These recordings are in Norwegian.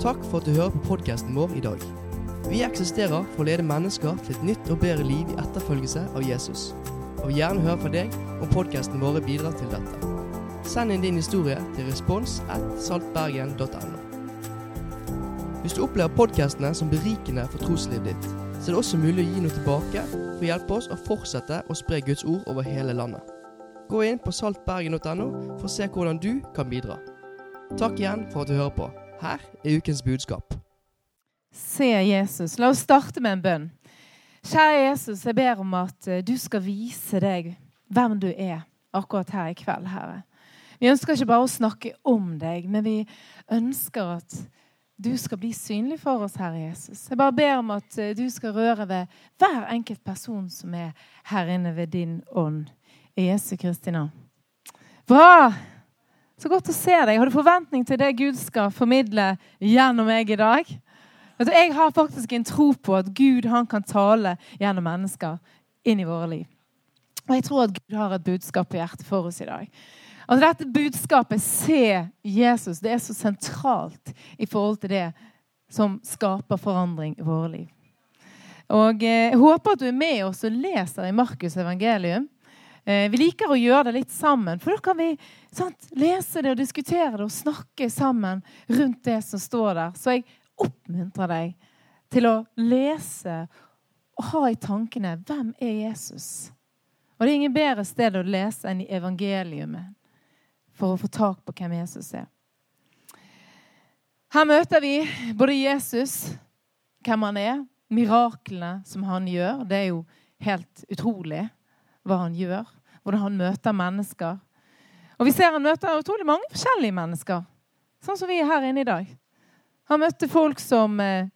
Takk for at du hører på podkasten vår i dag. Vi eksisterer for å lede mennesker til et nytt og bedre liv i etterfølgelse av Jesus. Og vil gjerne høre fra deg om podkasten vår bidrar til dette. Send inn din historie til respons at saltbergen.no. Hvis du opplever podkastene som berikende for troslivet ditt, så er det også mulig å gi noe tilbake for å hjelpe oss å fortsette å spre Guds ord over hele landet. Gå inn på saltbergen.no for å se hvordan du kan bidra. Takk igjen for at du hører på. Her er ukens budskap. Se Jesus. La oss starte med en bønn. Kjære Jesus, jeg ber om at eh, du skal vise deg hvem du er akkurat her i kveld, Herre. Vi ønsker ikke bare å snakke om deg, men vi ønsker at du skal bli synlig for oss, Herre Jesus. Jeg bare ber om at eh, du skal røre ved hver enkelt person som er her inne ved din ånd. I Jesu Kristi navn. Bra! Så godt å se deg. Har du forventning til det Gud skal formidle gjennom meg i dag? Jeg har faktisk en tro på at Gud kan tale gjennom mennesker inn i våre liv. Og jeg tror at Gud har et budskap på hjertet for oss i dag. Altså Dette budskapet, se Jesus, det er så sentralt i forhold til det som skaper forandring i våre liv. Og eh, Jeg håper at du er med oss og leser i Markus' evangelium. Eh, vi liker å gjøre det litt sammen, for da kan vi sant, lese det og diskutere det og snakke sammen rundt det som står der. Så jeg oppmuntrer deg til å lese og ha i tankene hvem er Jesus? Og Det er ingen bedre sted å lese enn i evangeliumet for å få tak på hvem Jesus er. Her møter vi både Jesus, hvem han er, miraklene som han gjør. Det er jo helt utrolig hva han gjør, hvordan han møter mennesker. Og vi ser han møter utrolig mange forskjellige mennesker, sånn som vi er her inne i dag. Han møtte folk som eh,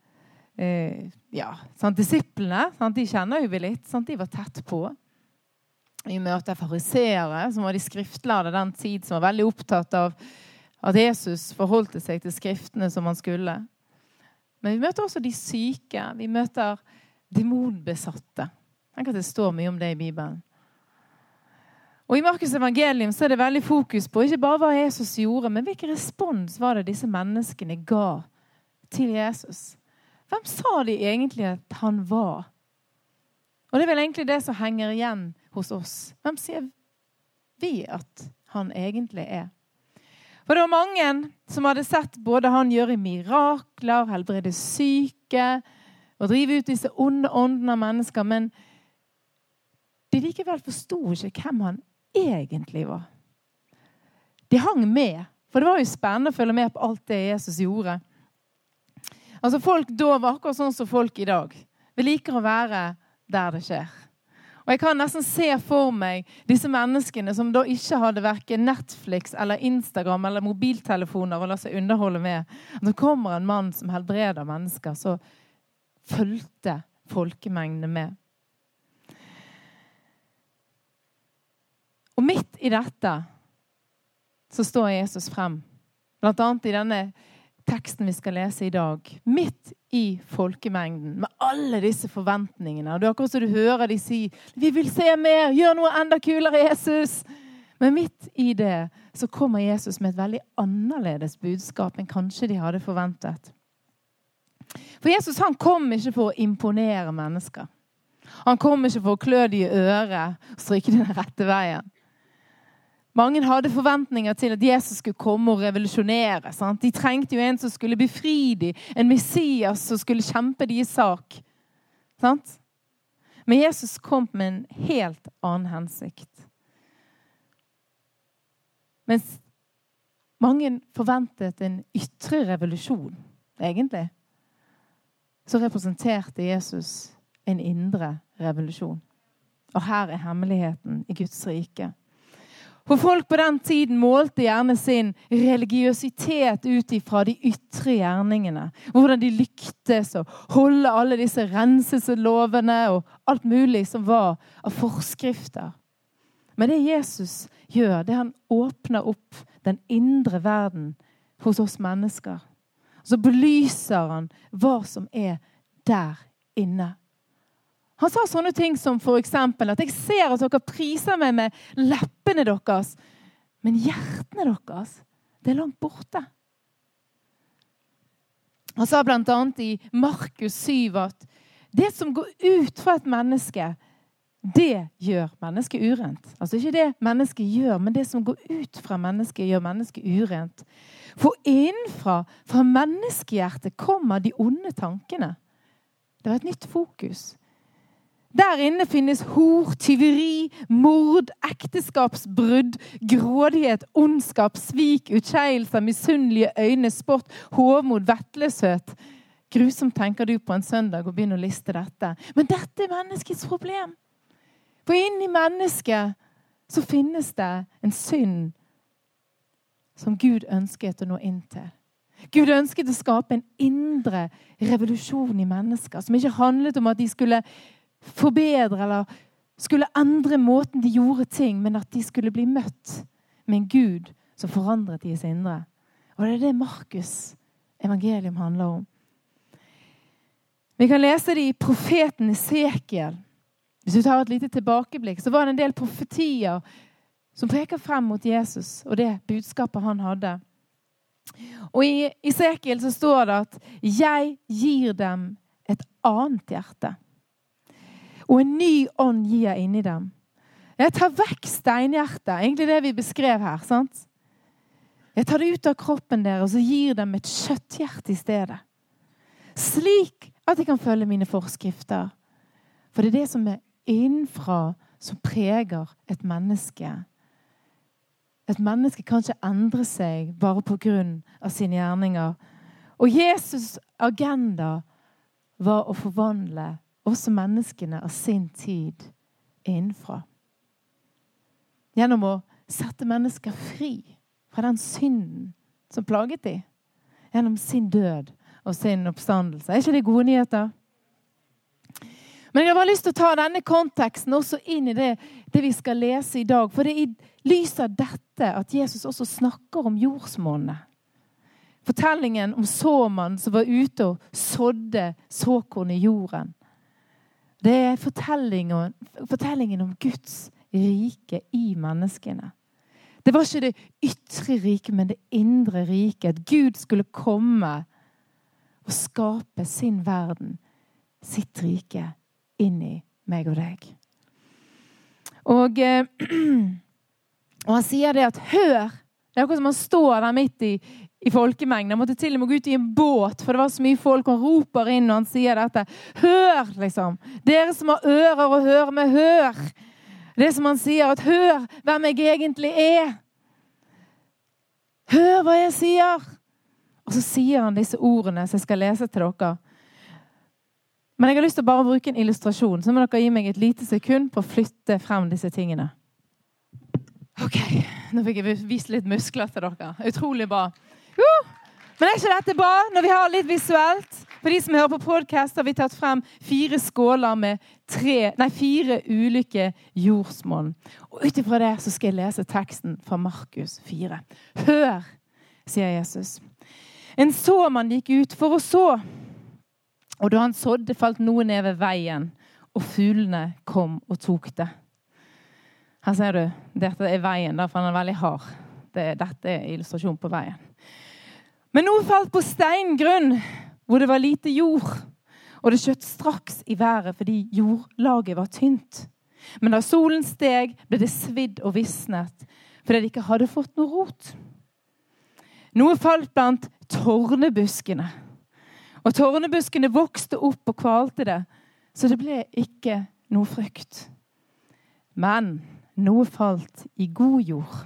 eh, ja, sant, Disiplene sant, de kjenner jo vi litt. Sant, de var tett på. Vi møter fariseere, som var de skriftlærde den tid, som var veldig opptatt av at Jesus forholdte seg til skriftene som han skulle. Men vi møter også de syke. Vi møter demonbesatte. Tenk at det står mye om det i Bibelen. Og I Markus' evangelium så er det veldig fokus på ikke bare hva Jesus gjorde, men hvilken respons var det disse menneskene ga til Jesus. Hvem sa de egentlig at han var? Og Det er vel egentlig det som henger igjen hos oss. Hvem sier vi at han egentlig er? For det var mange som hadde sett både han gjøre mirakler, helbrede syke og drive ut disse onde åndene av mennesker, men de likevel forsto ikke hvem han egentlig var. De hang med, for det var jo spennende å følge med på alt det Jesus gjorde. Altså Folk da var akkurat sånn som folk i dag. Vi liker å være der det skjer. Og Jeg kan nesten se for meg disse menneskene som da ikke hadde verken Netflix eller Instagram eller mobiltelefoner å la seg underholde med. Det kommer en mann som helbreder mennesker, så fulgte folkemengdene med. Og midt i dette så står Jesus frem, annet i denne teksten vi skal lese i dag, midt i folkemengden med alle disse forventningene. Og det er akkurat som du hører de si 'Vi vil se mer! Gjør noe enda kulere, Jesus!' Men midt i det så kommer Jesus med et veldig annerledes budskap enn kanskje de hadde forventet. For Jesus han kom ikke for å imponere mennesker. Han kom ikke for å klø dem i øret og stryke den rette veien. Mange hadde forventninger til at Jesus skulle komme og revolusjonere. Sant? De trengte jo en som skulle befri dem, en Messias som skulle kjempe deres sak. Sant? Men Jesus kom med en helt annen hensikt. Mens mange forventet en ytre revolusjon, egentlig, så representerte Jesus en indre revolusjon. Og her er hemmeligheten i Guds rike. For folk på den tiden målte gjerne sin religiøsitet ut ifra de ytre gjerningene. Hvordan de lyktes å holde alle disse renselseslovene og alt mulig som var av forskrifter. Men det Jesus gjør, det er han åpner opp den indre verden hos oss mennesker. Så belyser han hva som er der inne. Han sa sånne ting som f.eks. at 'jeg ser at dere priser meg med leppene deres', men hjertene deres, det er langt borte. Han sa bl.a. i Markus 7 at det som går ut fra et menneske, det gjør mennesket urent. Altså ikke det mennesket gjør, men det som går ut fra mennesket, gjør mennesket urent. For innenfra, fra menneskehjertet, kommer de onde tankene. Det var et nytt fokus. Der inne finnes hor, tyveri, mord, ekteskapsbrudd, grådighet, ondskap, svik, utskeielser, misunnelige øyne, sport, hovmod, vettløshet. Grusomt tenker du på en søndag og begynner å liste dette. Men dette er menneskets problem. For inni mennesket så finnes det en synd som Gud ønsket å nå inn til. Gud ønsket å skape en indre revolusjon i mennesker som ikke handlet om at de skulle forbedre eller skulle endre måten de gjorde ting, men at de skulle bli møtt med en Gud som forandret deres indre. Og det er det Markus' evangelium handler om. Vi kan lese det i profeten Esekiel. Hvis du tar et lite tilbakeblikk, så var det en del profetier som peker frem mot Jesus og det budskapet han hadde. Og I Esekiel så står det at 'jeg gir dem et annet hjerte'. Og en ny ånd gir jeg inni dem. Jeg tar vekk steinhjertet. Egentlig det vi beskrev her. sant? Jeg tar det ut av kroppen deres og gir dem et kjøtthjerte i stedet. Slik at de kan følge mine forskrifter. For det er det som er innenfra, som preger et menneske. Et menneske kan ikke endre seg bare pga. sine gjerninger. Og Jesus' agenda var å forvandle også menneskene av sin tid innenfra. Gjennom å sette mennesker fri fra den synden som plaget dem. Gjennom sin død og sin oppstandelse. Er ikke det gode nyheter? Men jeg har bare lyst til å ta denne konteksten også inn i det, det vi skal lese i dag. For det er i lys av dette at Jesus også snakker om jordsmonnet. Fortellingen om såmannen som var ute og sådde såkorn i jorden. Det er fortellingen, fortellingen om Guds rike i menneskene. Det var ikke det ytre riket, men det indre riket. At Gud skulle komme og skape sin verden, sitt rike, inni meg og deg. Og, eh, og han sier det at 'hør'. Det er akkurat som han står der midt i, i folkemengden. Han måtte til og med gå ut i en båt, for det var så mye folk. Han roper inn når han sier dette. Hør, liksom! Dere som har ører å høre med, hør! Det som han sier, at hør hvem jeg egentlig er. Hør hva jeg sier! Og så sier han disse ordene som jeg skal lese til dere. Men jeg har lyst til å bare bruke en illustrasjon, så må dere gi meg et lite sekund på å flytte frem disse tingene. Ok, Nå fikk jeg vist litt muskler til dere. Utrolig bra. Men er ikke dette bra når vi har litt visuelt? For de som hører på podkast, har vi tatt frem fire skåler med tre, nei, fire ulike jordsmonn. Og ut ifra det så skal jeg lese teksten fra Markus 4. Hør, sier Jesus. En såmann gikk ut for å så. Og da han sådde, falt noe ned ved veien, og fuglene kom og tok det. Her ser du. Dette er veien, for den er veldig hard. Det, dette er illustrasjon på veien. Men noe falt på steingrunn, hvor det var lite jord. Og det skjøt straks i været fordi jordlaget var tynt. Men da solen steg, ble det svidd og visnet, fordi det ikke hadde fått noe rot. Noe falt blant tornebuskene. Og tårnebuskene vokste opp og kvalte det, så det ble ikke noe frukt. Men noe falt i god jord.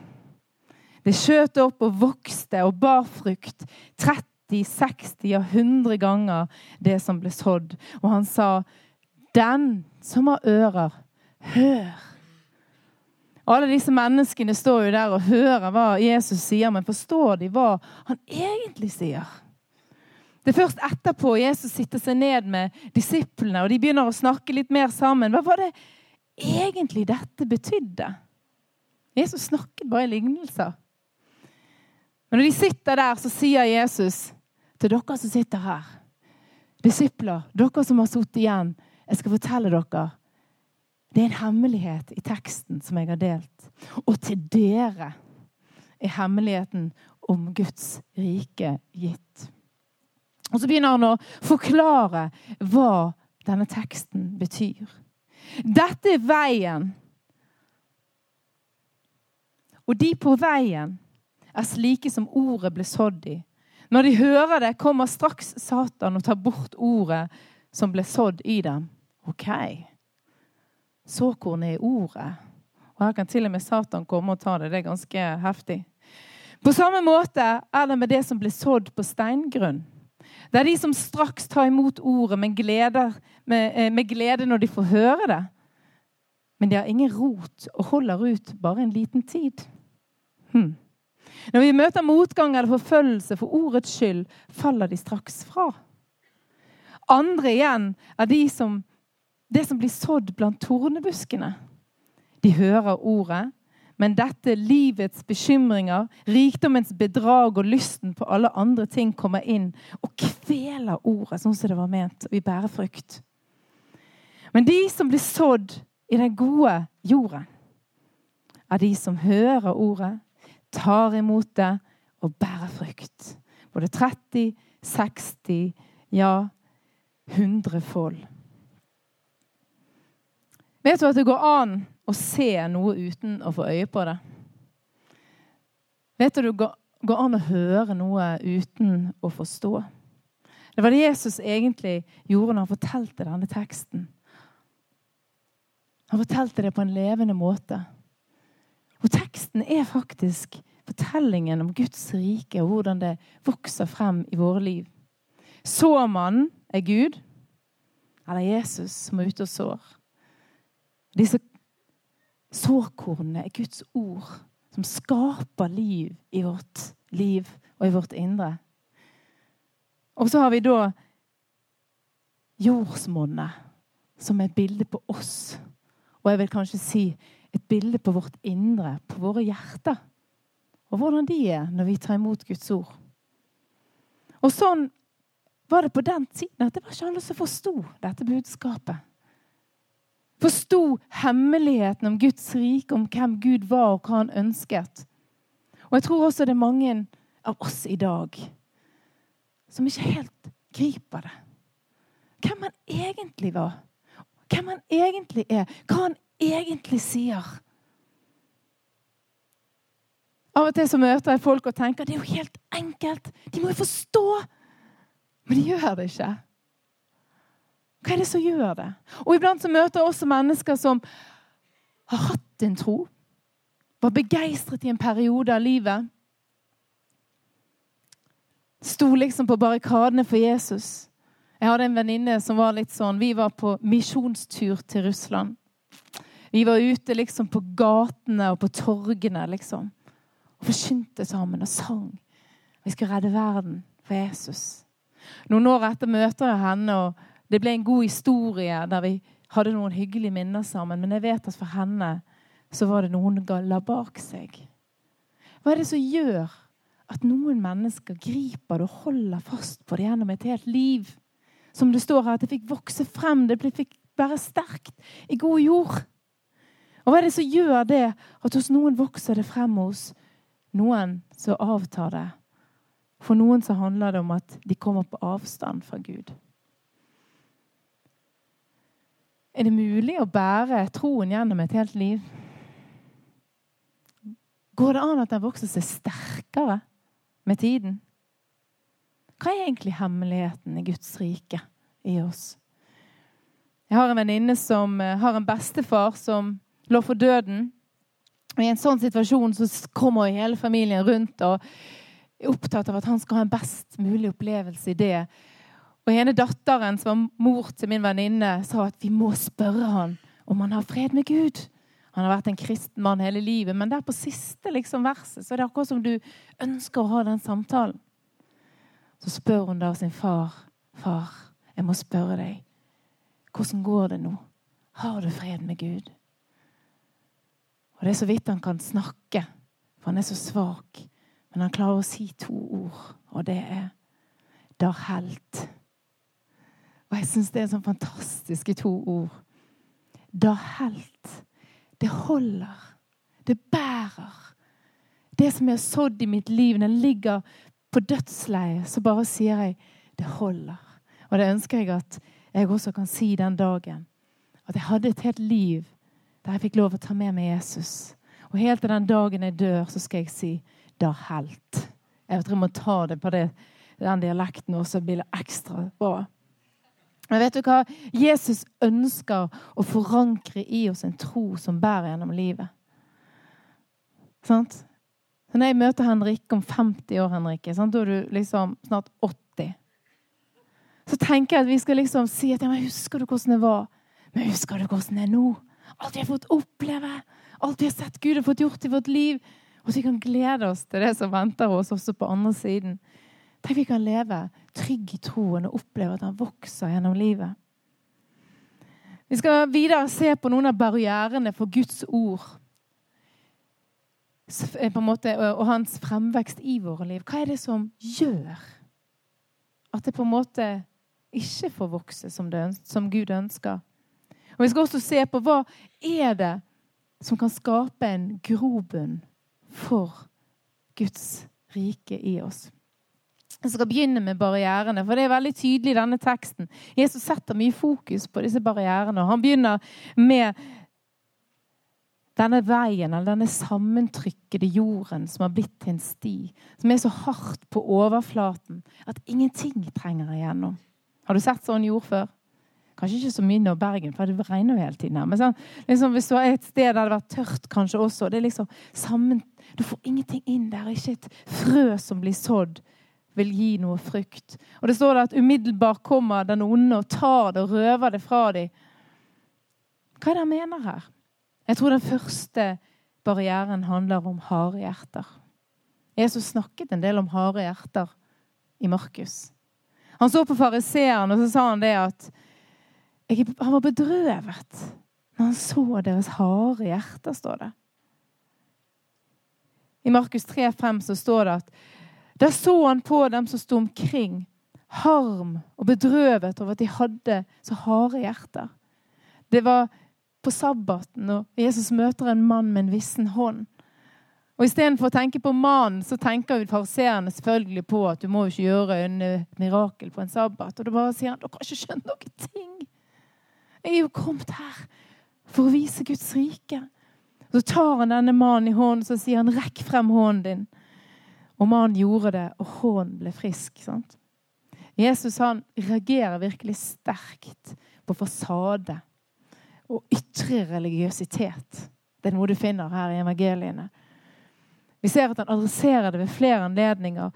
Det skjøt opp og vokste og bar frukt. 30, 60 og 100 ganger det som ble sådd. Og han sa, 'Den som har ører, hør'. Alle disse menneskene står jo der og hører hva Jesus sier, men forstår de hva han egentlig sier? Det er først etterpå Jesus sitter seg ned med disiplene, og de begynner å snakke litt mer sammen. Hva var det egentlig dette betydde? Jesus snakket bare i lignelser. Men når de sitter der, så sier Jesus til dere som sitter her, disipler, dere som har sittet igjen, jeg skal fortelle dere det er en hemmelighet i teksten som jeg har delt. Og til dere er hemmeligheten om Guds rike gitt. Og så begynner han å forklare hva denne teksten betyr. Dette er veien. Og de på veien er slike som ordet ble sådd i. Når de hører det, kommer straks Satan og tar bort ordet som ble sådd i dem. OK. Såkornet er ordet. Og her kan til og med Satan komme og ta det. Det er ganske heftig. På samme måte er det med det som ble sådd på steingrunn. Det er de som straks tar imot ordet med glede, med, eh, med glede når de får høre det. Men de har ingen rot og holder ut bare en liten tid. Hm. Når vi møter motgang eller forfølgelse for ordets skyld, faller de straks fra. Andre igjen er de som, det som blir sådd blant tornebuskene. De hører ordet, men dette livets bekymringer, rikdommens bedrag og lysten på alle andre ting kommer inn og kveler ordet, sånn som det var ment, og vi bærer frukt. Men de som blir sådd i den gode jorden, er de som hører ordet, tar imot det og bærer frukt. Både 30, 60, ja, 100 fold. Vet du at det går an å se noe uten å få øye på det? Vet du at det går an å høre noe uten å forstå? Det var det Jesus egentlig gjorde når han fortalte denne teksten. Han fortalte det på en levende måte. Og er faktisk fortellingen om Guds rike og hvordan det vokser frem i våre liv. Såmannen er Gud, eller Jesus som er ute og sår. Disse sårkornene er Guds ord som skaper liv i vårt liv og i vårt indre. Og så har vi da jordsmonnet, som er et bilde på oss. Og jeg vil kanskje si et bilde på vårt indre, på våre hjerter. Og hvordan de er når vi tar imot Guds ord. Og sånn var det på den tiden at det var ikke alle som forsto dette budskapet. Forsto hemmeligheten om Guds rike, om hvem Gud var, og hva han ønsket. Og jeg tror også det er mange av oss i dag som ikke helt griper det. Hvem han egentlig var. Hvem han egentlig er. Hva han egentlig sier. Av og til så møter jeg folk og tenker det er jo helt enkelt. De må jo forstå. Men de gjør det ikke. Hva er det som gjør det? Og iblant så møter jeg også mennesker som har hatt en tro. Var begeistret i en periode av livet. Sto liksom på barrikadene for Jesus. Jeg hadde en venninne som var litt sånn Vi var på misjonstur til Russland. Vi var ute liksom på gatene og på torgene liksom. Og forkynte sammen og sang. Vi skulle redde verden for Jesus. Noen år etter møter jeg henne, og det ble en god historie der vi hadde noen hyggelige minner sammen. Men jeg vet at for henne så var det noe hun la bak seg. Hva er det som gjør at noen mennesker griper det og holder fast på det gjennom et helt liv? Som det står her, at det fikk vokse frem, det fikk være sterkt i god jord. Og hva er det som gjør det at hos noen vokser det frem hos noen som avtar det? For noen så handler det om at de kommer på avstand fra Gud. Er det mulig å bære troen gjennom et helt liv? Går det an at den vokser seg sterkere med tiden? Hva er egentlig hemmeligheten i Guds rike i oss? Jeg har en venninne som eh, har en bestefar som lå for døden. Og I en sånn situasjon så kommer hele familien rundt og er opptatt av at han skal ha en best mulig opplevelse i det. Og ene datteren, som var mor til min venninne, sa at vi må spørre han om han har fred med Gud. Han har vært en kristen mann hele livet, men der på siste liksom, verset så er det akkurat som du ønsker å ha den samtalen. Så spør hun da sin far. 'Far, jeg må spørre deg. Hvordan går det nå? Har du fred med Gud?' Og Det er så vidt han kan snakke, for han er så svak. Men han klarer å si to ord, og det er 'der helt'. Og jeg syns det er sånn fantastiske to ord. 'Der helt. Det holder. Det bærer. Det som jeg har sådd i mitt liv, den ligger på dødsleiet, så bare sier jeg Det holder. Og det ønsker jeg at jeg også kan si den dagen. At jeg hadde et helt liv der jeg fikk lov å ta med meg Jesus. Og helt til den dagen jeg dør, så skal jeg si 'da helt'. Jeg tror jeg må ta det på det, den dialekten også, blir det ekstra bra. Men vet du hva? Jesus ønsker å forankre i oss en tro som bærer gjennom livet. Sant? Så når jeg møter Henrikke om 50 år, Henrikke, sant? da er du liksom snart 80 Så tenker jeg at vi skal liksom si at ja, men 'Husker du hvordan det var?' Men husker du hvordan det er nå? Alt vi har fått oppleve. Alt vi har sett Gud har fått gjort i vårt liv. Og vi kan glede oss til det som venter oss også på andre siden. Tenk vi kan leve trygg i troen og oppleve at han vokser gjennom livet. Vi skal videre se på noen av barrierene for Guds ord måte, og hans fremvekst i våre liv. Hva er det som gjør at det på en måte ikke får vokse som, det, som Gud ønsker? Og Vi skal også se på hva er det som kan skape en grobunn for Guds rike i oss. Jeg skal begynne med barrierene, for det er veldig tydelig i denne teksten. Jesus setter mye fokus på disse barrierene. og Han begynner med denne veien, eller denne sammentrykkede jorden som har blitt til en sti, som er så hardt på overflaten at ingenting trenger igjennom. Har du sett sånn jord før? Kanskje ikke så mye nå Bergen, for det regner jo hele tiden her. Men sånn, liksom, hvis du har et sted der det vært tørt kanskje også det er liksom sammen, Du får ingenting inn der. Ikke et frø som blir sådd, vil gi noe frukt. Og det står der at umiddelbart kommer den onde og tar det og røver det fra dem. Hva er det han mener her? Jeg tror den første barrieren handler om harde hjerter. Jesus snakket en del om harde hjerter i Markus. Han så på fariseeren og så sa han det at jeg, han var bedrøvet når han så deres harde hjerter, står det. I Markus 3,5 så står det at da så han på dem som sto omkring, harm og bedrøvet over at de hadde så harde hjerter. Det var på sabbaten, og Jesus møter en mann med en vissen hånd. Og Istedenfor å tenke på mannen, så tenker fariseerne selvfølgelig på at du må ikke gjøre en mirakel på en sabbat. Og da bare sier han dere har ikke skjønt noen ting. Jeg er jo kommet her for å vise Guds rike. Så tar han denne mannen i hånden så sier han, 'Rekk frem hånden din'. Og mannen gjorde det, og hånden ble frisk. sant? Jesus han reagerer virkelig sterkt på fasade og ytre religiøsitet. Det er noe du finner her i evangeliene. Vi ser at han adresserer det ved flere anledninger.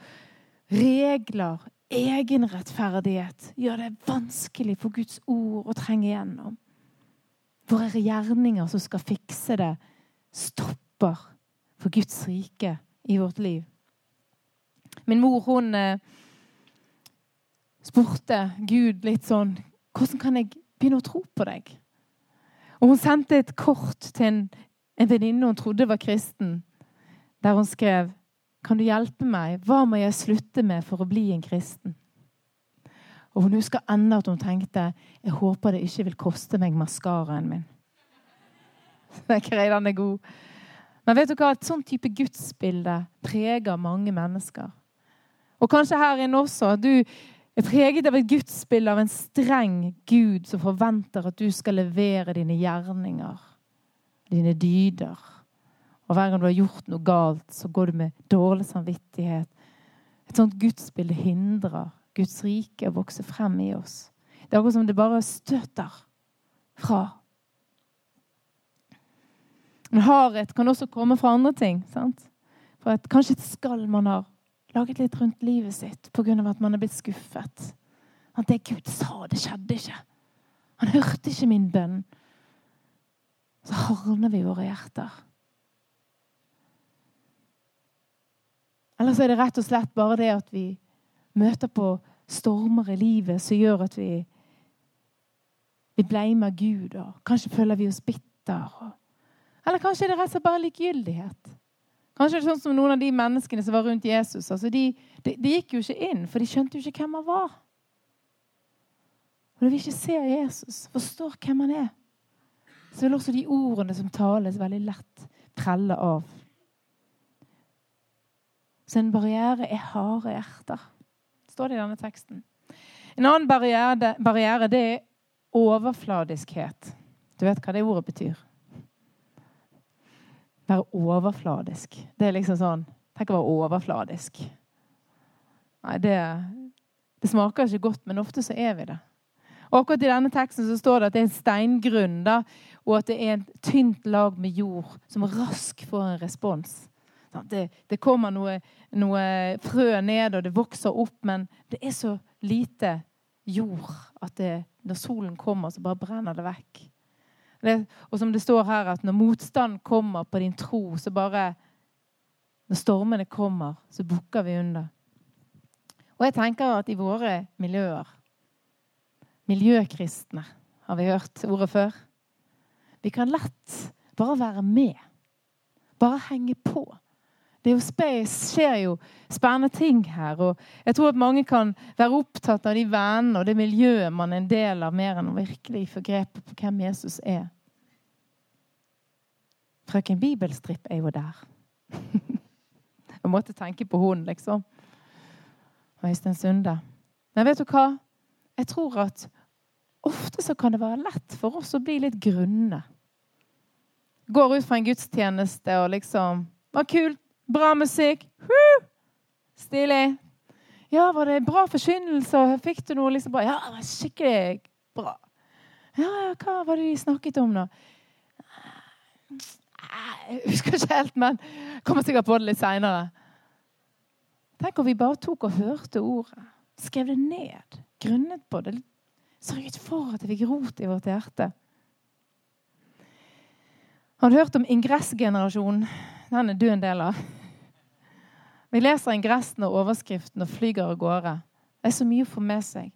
Regler, egenrettferdighet gjør det vanskelig for Guds ord å trenge igjennom. Våre gjerninger som skal fikse det, stopper for Guds rike i vårt liv. Min mor hun eh, spurte Gud litt sånn Hvordan kan jeg begynne å tro på deg? Og Hun sendte et kort til en, en venninne hun trodde var kristen, der hun skrev kan du hjelpe meg? Hva må jeg slutte med for å bli en kristen? Og Hun husker ennå at hun tenkte jeg håper det ikke vil koste meg maskaraen min. Den er god. Men vet du hva? et sånn type gudsbilde preger mange mennesker. Og kanskje her inne også. Du er preget av et gudsbilde av en streng Gud som forventer at du skal levere dine gjerninger, dine dyder. Og hver gang du har gjort noe galt, så går du med dårlig samvittighet. Et sånt gudsbilde hindrer Guds rike å vokse frem i oss. Det er akkurat som det bare støter fra. Men hardhet kan også komme fra andre ting. sant? For at Kanskje et skall man har laget litt rundt livet sitt pga. at man er blitt skuffet. At det Gud sa, det skjedde ikke. Han hørte ikke min bønn. Så hardner vi våre hjerter. Eller så er det rett og slett bare det at vi møter på stormer i livet som gjør at vi vi blamer Gud, og kanskje føler vi oss bitter. Eller kanskje er det rett og slett bare likegyldighet. Kanskje det er sånn som noen av de menneskene som var rundt Jesus. Altså de, de, de, gikk jo ikke inn, for de skjønte jo ikke hvem han var. Og Når vi ikke ser Jesus, forstår hvem han er, så vil også de ordene som tales, veldig lett prelle av. Så en barriere er harde hjerter, står det i denne teksten. En annen barriere, barriere det er overfladiskhet. Du vet hva det ordet betyr? Være overfladisk. Det er liksom sånn Tenk å være overfladisk. Nei, det, det smaker ikke godt, men ofte så er vi det. Og akkurat I denne teksten så står det at det er en steingrunn, da, og at det er et tynt lag med jord som raskt får en respons. Det, det kommer noe, noe, frø ned, og det vokser opp, men det er så lite jord at det, når solen kommer, så bare brenner det vekk. Det, og som det står her, at når motstand kommer på din tro, så bare Når stormene kommer, så bukker vi under. Og jeg tenker at i våre miljøer Miljøkristne, har vi hørt ordet før? Vi kan lett bare være med. Bare henge på. Det skjer jo spennende ting her. Og jeg tror at mange kan være opptatt av de vennene og det miljøet man er en del av, mer enn å virkelig få grepet på hvem Jesus er. Frøken Bibelstripp er jo der. jeg måtte tenke på hun, liksom. Øystein Sunde. Men vet du hva? Jeg tror at ofte så kan det være lett for oss å bli litt grunne. Går ut fra en gudstjeneste og liksom Var kult, Bra musikk. Woo! Stilig. Ja, var det bra forkynnelse? Fikk du noe liksom bra? Ja, det var skikkelig bra. Ja, hva var det de snakket om, da? Jeg husker ikke helt, men kommer sikkert på det litt seinere. Tenk om vi bare tok og hørte ordet, skrev det ned, grunnet på det, sørget for at det fikk rot i vårt hjerte. Har du hørt om ingressgenerasjonen? Den er du en del av. Vi leser ingressen og overskriften og flyger av gårde. Det er så mye å få med seg.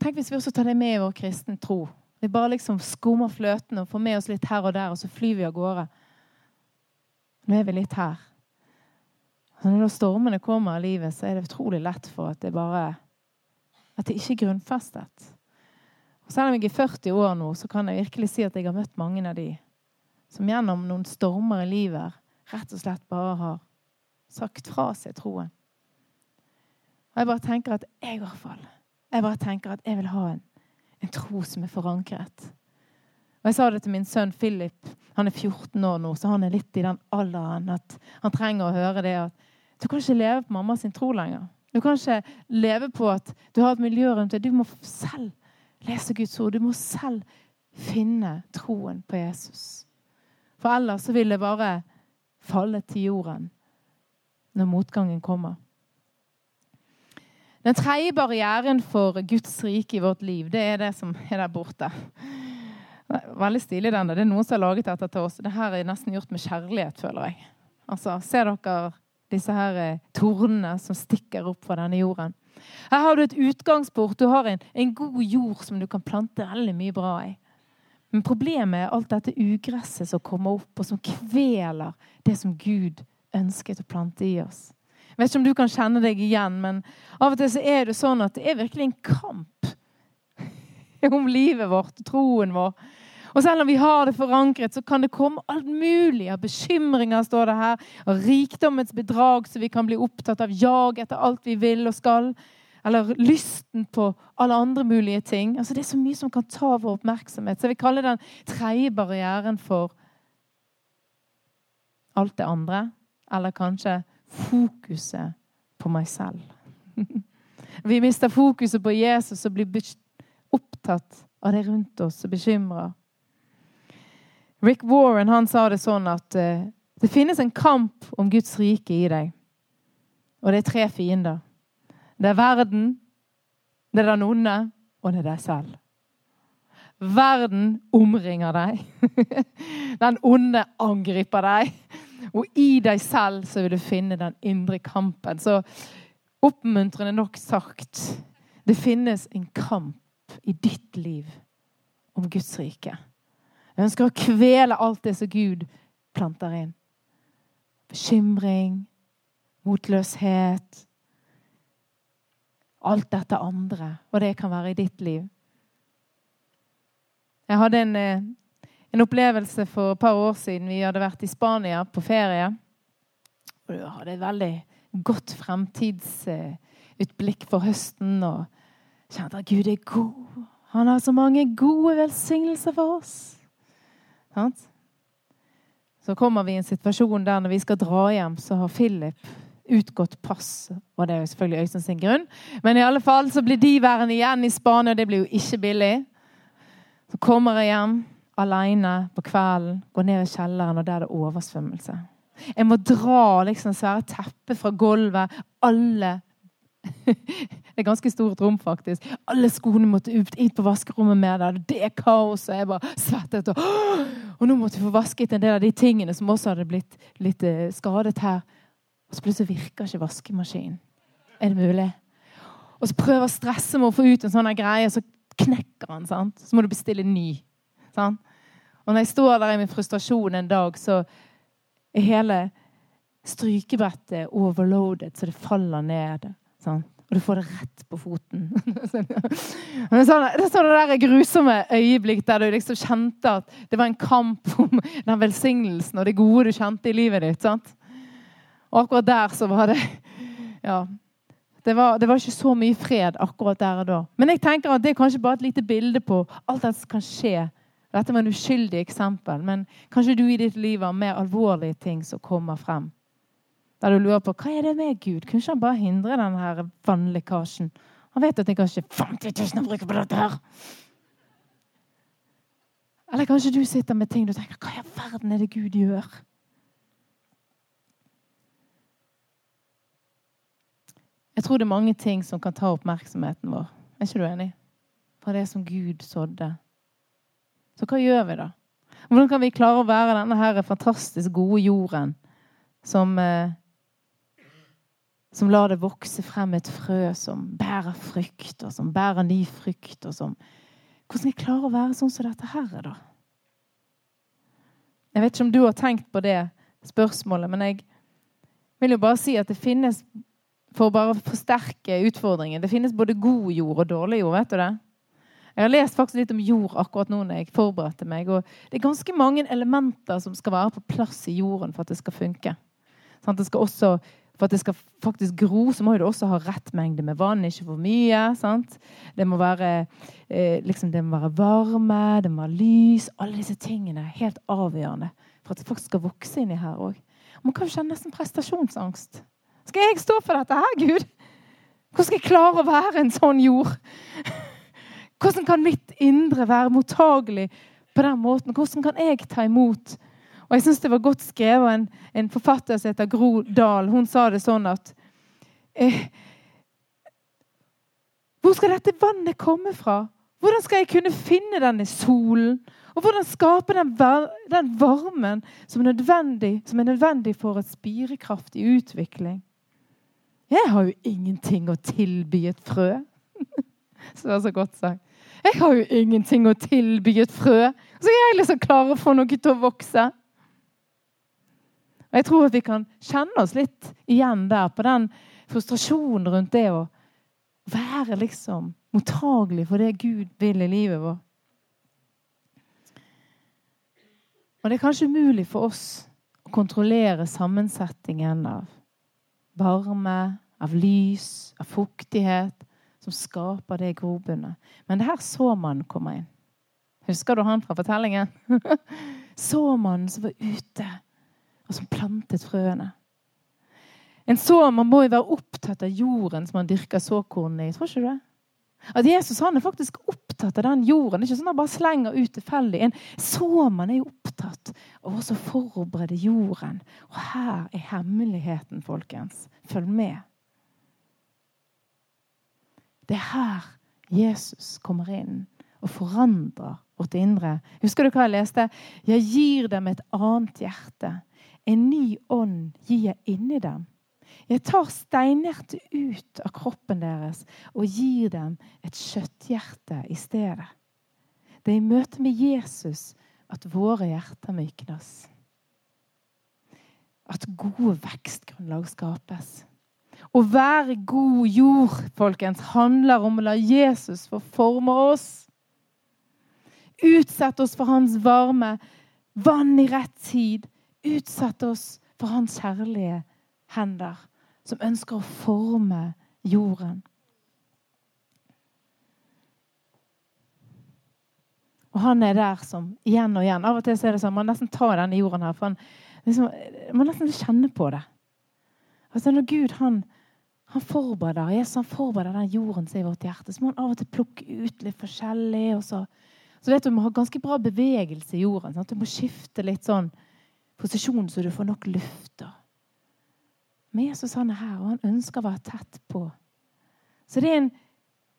Tenk hvis vi også tar det med i vår kristne tro. Vi bare liksom skummer fløten og får med oss litt her og der, og så flyr vi av gårde. Nå er vi litt her. Og når stormene kommer i livet, så er det utrolig lett for at det bare At det ikke er grunnfestet. Og selv om jeg er 40 år nå, så kan jeg virkelig si at jeg har møtt mange av de som gjennom noen stormer i livet rett og slett bare har sagt fra seg troen. Og jeg bare tenker at jeg i hvert fall jeg bare tenker at jeg vil ha en, en tro som er forankret. Og Jeg sa det til min sønn Philip. Han er 14 år nå, så han er litt i den alderen at han trenger å høre det at du kan ikke leve på mamma sin tro lenger. Du kan ikke leve på at du har et miljø rundt deg. Du må selv lese Guds ord. Du må selv finne troen på Jesus. For ellers så vil det bare falle til jorden når motgangen kommer. Den tredje barrieren for Guds rike i vårt liv, det er det som er der borte. Veldig stilig, den. Det er noen som har laget dette til oss. Det her er nesten gjort med kjærlighet, føler jeg. Altså, Ser dere disse her eh, tornene som stikker opp fra denne jorden? Her har du et utgangsport. Du har en, en god jord som du kan plante veldig mye bra i. Men problemet er alt dette ugresset som kommer opp, og som kveler det som Gud ønsket å plante i oss. Jeg vet ikke om du kan kjenne deg igjen, men av og til så er det sånn at det er virkelig en kamp om livet vårt, troen vår. Og selv om vi har det forankret, så kan det komme alt mulig av bekymringer, står det her, av rikdommens bedrag, så vi kan bli opptatt av jag etter alt vi vil og skal. Eller lysten på alle andre mulige ting. Altså Det er så mye som kan ta vår oppmerksomhet. Så jeg vil kalle den tredje barrieren for alt det andre. Eller kanskje fokuset på meg selv. Vi mister fokuset på Jesus og blir opptatt av det rundt oss og bekymra. Rick Warren han sa det sånn at uh, det finnes en kamp om Guds rike i deg. Og det er tre fiender. Det er verden, det er den onde, og det er deg selv. Verden omringer deg. Den onde angriper deg. Og i deg selv så vil du finne den indre kampen. Så oppmuntrende nok sagt det finnes en kamp i ditt liv om Guds rike. Jeg ønsker å kvele alt det som Gud planter inn. Bekymring, motløshet Alt dette andre. Og det kan være i ditt liv. Jeg hadde en eh, en opplevelse for et par år siden. Vi hadde vært i Spania på ferie. Og vi hadde et veldig godt fremtidsutblikk for høsten og kjente at Gud er god. Han har så mange gode velsignelser for oss. Så kommer vi i en situasjon der når vi skal dra hjem, så har Philip utgått pass. Og det er jo selvfølgelig Øystein sin grunn. Men i alle fall så blir de værende igjen i Spania. Det blir jo ikke billig. Så kommer jeg hjem alene på kvelden, gå ned i kjelleren, og der er det oversvømmelse. Jeg må dra liksom svære teppet fra gulvet. Alle Det er ganske stort rom, faktisk. Alle skoene måtte ut, inn på vaskerommet med det. Det er kaos. Og jeg bare svettet. Og, og nå måtte vi få vasket en del av de tingene som også hadde blitt litt eh, skadet her. Og så plutselig virker ikke vaskemaskinen. Er det mulig? Og så prøver jeg å stresse med å få ut en sånn greie, så knekker han. sant? Så må du bestille ny. sant? Og når jeg står der i min frustrasjon en dag, så er hele strykebrettet overloadet, så det faller ned. Sant? Og du får det rett på foten. det er sånn det er sånne der grusomme øyeblikk der du liksom kjente at det var en kamp om den velsignelsen og det gode du kjente i livet ditt. sant? Og akkurat der så var det Ja. Det var, det var, ikke så mye fred akkurat der og da. Men jeg tenker at det er kanskje bare et lite bilde på alt det som kan skje. Dette var en uskyldig eksempel, men kanskje du i ditt liv har mer alvorlige ting som kommer frem. Der du lurer på hva er det med Gud? Kunne ikke han bare hindre denne vannlekkasjen? Han vet at jeg ikke 50 000 å bruke på dette her. Eller kanskje du sitter med ting du tenker Hva i all verden er det Gud gjør? Jeg tror det er mange ting som kan ta oppmerksomheten vår. Er ikke du enig? Fra det som Gud sådde. Så hva gjør vi da? Hvordan kan vi klare å være denne her fantastisk gode jorden som eh, som lar det vokse frem et frø som bærer frykt, og som bærer ny frykt. og som... Hvordan skal jeg klare å være sånn som dette her, da? Jeg vet ikke om du har tenkt på det spørsmålet, men jeg vil jo bare si at det finnes For å bare forsterke utfordringen Det finnes både god jord og dårlig jord. vet du det? Jeg har lest faktisk litt om jord akkurat nå når jeg forberedte meg. og Det er ganske mange elementer som skal være på plass i jorden for at det skal funke. Sånn, det skal også for at det skal faktisk gro, så må det også ha rett mengde med vann, ikke for mye. Sant? Det må være, eh, liksom, det må være varme, det må være lys. Alle disse tingene er helt avgjørende for at det faktisk skal vokse inni her òg. Man kan jo kjenne nesten prestasjonsangst. Skal jeg stå for dette her, Gud? Hvordan skal jeg klare å være en sånn jord? Hvordan kan mitt indre være mottagelig på den måten? Hvordan kan jeg ta imot og jeg syns det var godt skrevet en, en forfatter som heter Gro Dahl. Hun sa det sånn at eh, Hvor skal dette vannet komme fra? Hvordan skal jeg kunne finne denne solen? Og hvordan skape den, den varmen som er, som er, nødvendig, for et spirekraftig utvikling? Jeg har jo ingenting å tilby et frø. så det var så godt sagt. Jeg har jo ingenting å tilby et frø. Så jeg liksom klar å få noe til å vokse. Og Jeg tror at vi kan kjenne oss litt igjen der på den frustrasjonen rundt det å være liksom mottagelig for det Gud vil i livet vårt. Og det er kanskje umulig for oss å kontrollere sammensetningen av varme, av lys, av fuktighet, som skaper det grobunnet. Men det her såmannen kommer inn. Husker du han fra fortellingen? såmannen som var ute og som plantet frøene. En såmann må jo være opptatt av jorden som han dyrker såkornene i. Tror ikke du det? At Jesus han er faktisk opptatt av den jorden. Det er ikke sånn at han bare slenger ut tilfeldig. En såmann er jo opptatt av å forberede jorden. Og her er hemmeligheten, folkens. Følg med. Det er her Jesus kommer inn og forandrer vårt indre. Husker du hva jeg leste? Jeg gir dem et annet hjerte en ny ånd gir jeg inni dem. Jeg tar steinhjertet ut av kroppen deres og gir dem et kjøtthjerte i stedet. Det er i møte med Jesus at våre hjerter myknes. At gode vekstgrunnlag skapes. Å være god jord folkens, handler om å la Jesus få forme oss. Utsette oss for hans varme, vann i rett tid, Utsett oss for hans kjærlige hender, som ønsker å forme jorden. Og han er der som igjen og igjen. Av og til så er det sånn man nesten tar denne jorden her. for han, liksom, Man nesten kjenner på det. Altså Når Gud han, han forbereder Jesus han forbereder den jorden som er i vårt hjerte, så må han av og til plukke ut litt forskjellig. og så, så vet Du du må ha ganske bra bevegelse i jorden. Sant? Du må skifte litt sånn posisjon så du får nok luft. Men Jesus han er her, og han ønsker å være tett på. Så det er en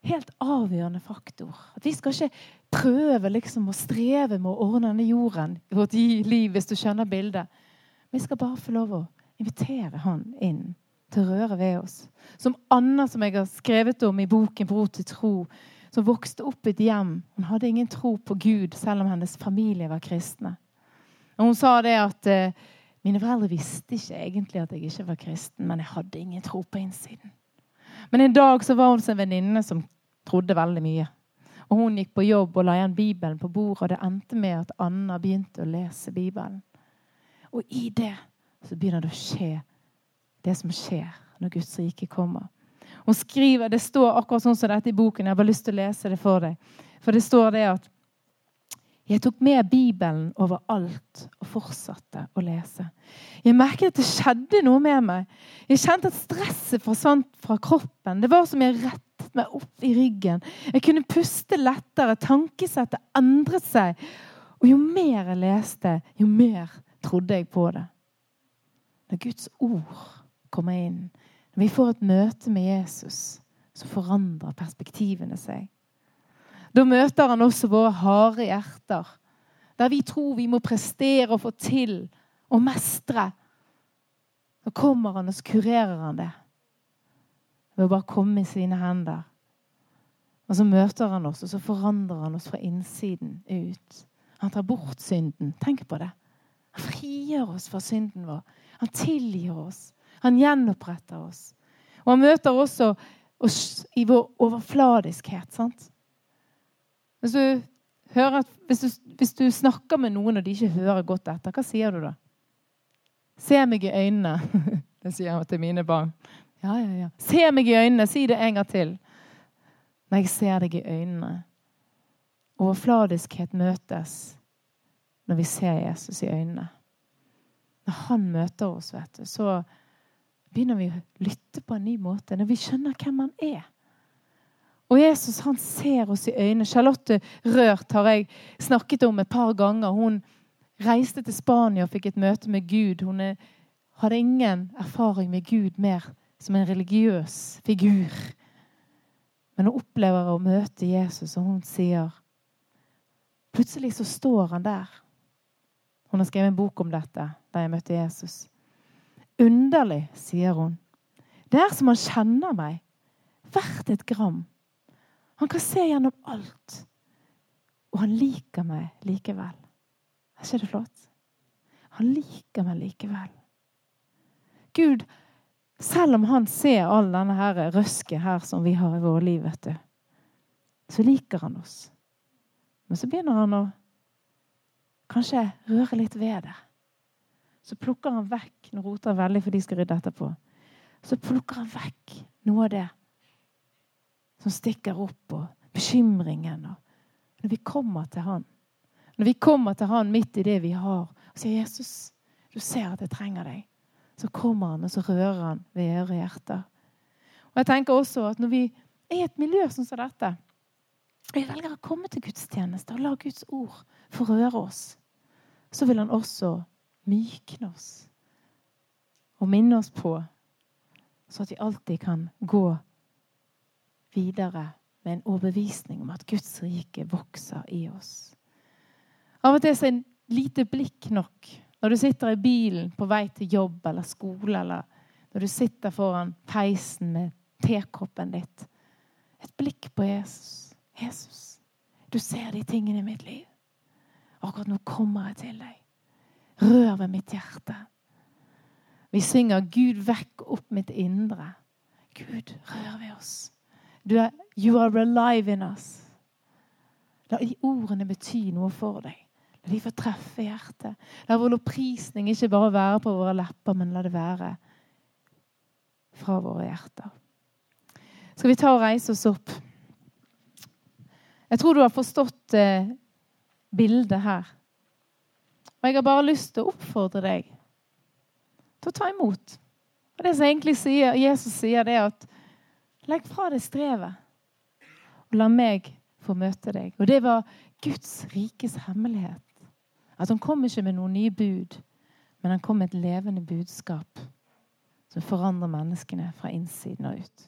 helt avgjørende faktor. At Vi skal ikke prøve liksom å streve med å ordne denne jorden i vårt liv, hvis du skjønner bildet. Vi skal bare få lov å invitere han inn til å røre ved oss. Som Anna, som jeg har skrevet om i boken 'Bro til tro', som vokste opp i et hjem. Hun hadde ingen tro på Gud, selv om hennes familie var kristne. Og hun sa det at eh, mine foreldre visste ikke egentlig at jeg ikke var kristen, men jeg hadde ingen tro på innsiden. Men en dag så var hun en venninne som trodde veldig mye. Og Hun gikk på jobb og la igjen Bibelen på bordet, og det endte med at Anna begynte å lese Bibelen. Og i det så begynner det å skje det som skjer når Guds rike kommer. Hun skriver, Det står akkurat sånn som dette i boken. Jeg har bare lyst til å lese det for deg. For det står det at jeg tok med Bibelen overalt og fortsatte å lese. Jeg merket at det skjedde noe med meg. Jeg kjente at stresset forsvant fra kroppen. Det var som jeg rettet meg opp i ryggen. Jeg kunne puste lettere. Tankesettet endret seg. Og jo mer jeg leste, jo mer trodde jeg på det. Når Guds ord kommer inn, når vi får et møte med Jesus, så forandrer perspektivene seg. Da møter han også våre harde hjerter, der vi tror vi må prestere og få til og mestre. Så kommer han, og så kurerer han det ved å bare komme i sine hender. Og så møter han oss, og så forandrer han oss fra innsiden ut. Han tar bort synden. Tenk på det. Han frigjør oss fra synden vår. Han tilgir oss. Han gjenoppretter oss. Og han møter også oss i vår overfladiskhet. sant? Hvis du, hører, hvis, du, hvis du, snakker med noen og de ikke hører godt etter, hva sier du da? Se meg i øynene. Det sier jeg til mine barn. Ja, ja, ja. Se meg i øynene. Si det en gang til. Når jeg ser deg i øynene. Overfladiskhet møtes når vi ser Jesus i øynene. Når han møter oss, vet du, så begynner vi å lytte på en ny måte. Når vi skjønner hvem han er. Og Jesus han ser oss i øynene. Charlotte Rørt har jeg snakket om et par ganger. Hun reiste til Spania og fikk et møte med Gud. Hun hadde ingen erfaring med Gud mer som en religiøs figur. Men hun opplever å møte Jesus, og hun sier Plutselig så står han der. Hun har skrevet en bok om dette da jeg møtte Jesus. Underlig, sier hun. Det er som han kjenner meg. Hvert et gram. Han kan se gjennom alt. Og han liker meg likevel. Er ikke det flott? Han liker meg likevel. Gud, selv om han ser all denne her røsket her som vi har i våre liv, vet du, så liker han oss. Men så begynner han å kanskje røre litt ved det. Så plukker han vekk Nå roter han veldig, for de skal rydde etterpå. Så plukker han vekk noe av det som stikker opp, og bekymringen. Og når vi kommer til Han, når vi kommer til Han midt i det vi har, og sier 'Jesus, du ser at jeg trenger deg', så kommer Han, og så rører Han ved øre hjerter. Og jeg tenker også at når vi er i et miljø sånn som dette, og vi velger å komme til gudstjeneste og la Guds ord få røre oss, så vil Han også mykne oss og minne oss på, så at vi alltid kan gå videre med en overbevisning om at Guds rike vokser i oss. Av og til er en lite blikk nok når du sitter i bilen på vei til jobb eller skole, eller når du sitter foran peisen med tekoppen ditt. Et blikk på Jesus. Jesus, du ser de tingene i mitt liv. Akkurat nå kommer jeg til deg. Rør ved mitt hjerte. Vi synger 'Gud, vekk opp mitt indre'. Gud, rør ved oss. Du er, you are alive in us. La de ordene bety noe for deg. La de få treffe hjertet. La vår lovprisning ikke bare være på våre lepper, men la det være fra våre hjerter. skal vi ta og reise oss opp. Jeg tror du har forstått eh, bildet her. Og jeg har bare lyst til å oppfordre deg til å ta imot. Og Det som egentlig sier, Jesus sier, det er at legg fra deg strevet, og la meg få møte deg. Og det var Guds rikes hemmelighet. At han kom ikke med noen nye bud, men han kom med et levende budskap som forandrer menneskene fra innsiden og ut.